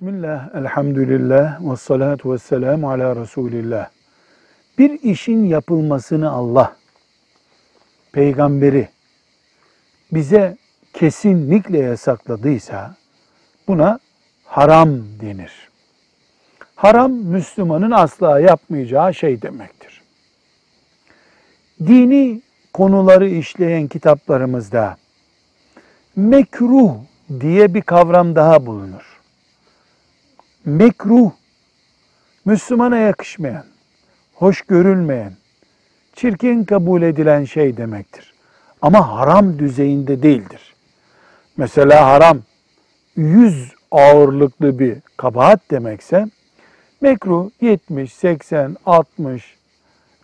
Bismillah, elhamdülillah, ve salatu ve selamu ala Resulillah. Bir işin yapılmasını Allah, peygamberi bize kesinlikle yasakladıysa buna haram denir. Haram Müslümanın asla yapmayacağı şey demektir. Dini konuları işleyen kitaplarımızda mekruh diye bir kavram daha bulunur. Mekruh, Müslümana yakışmayan, hoş görülmeyen, çirkin kabul edilen şey demektir. Ama haram düzeyinde değildir. Mesela haram 100 ağırlıklı bir kabahat demekse mekruh 70, 80, 60,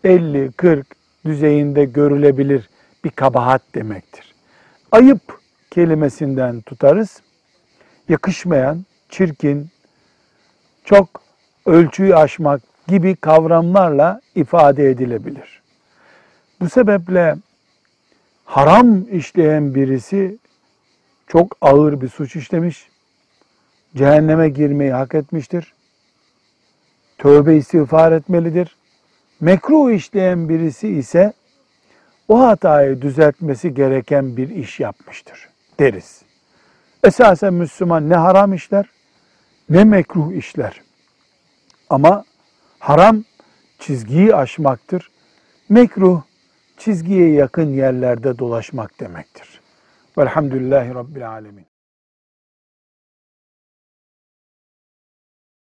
50, 40 düzeyinde görülebilir bir kabahat demektir. Ayıp kelimesinden tutarız. Yakışmayan, çirkin, çok ölçüyü aşmak gibi kavramlarla ifade edilebilir. Bu sebeple haram işleyen birisi çok ağır bir suç işlemiş, cehenneme girmeyi hak etmiştir. Tövbe istiğfar etmelidir. Mekruh işleyen birisi ise o hatayı düzeltmesi gereken bir iş yapmıştır deriz. Esasen Müslüman ne haram işler ne mekruh işler. Ama haram çizgiyi aşmaktır. Mekruh çizgiye yakın yerlerde dolaşmak demektir. Velhamdülillahi Rabbil Alemin.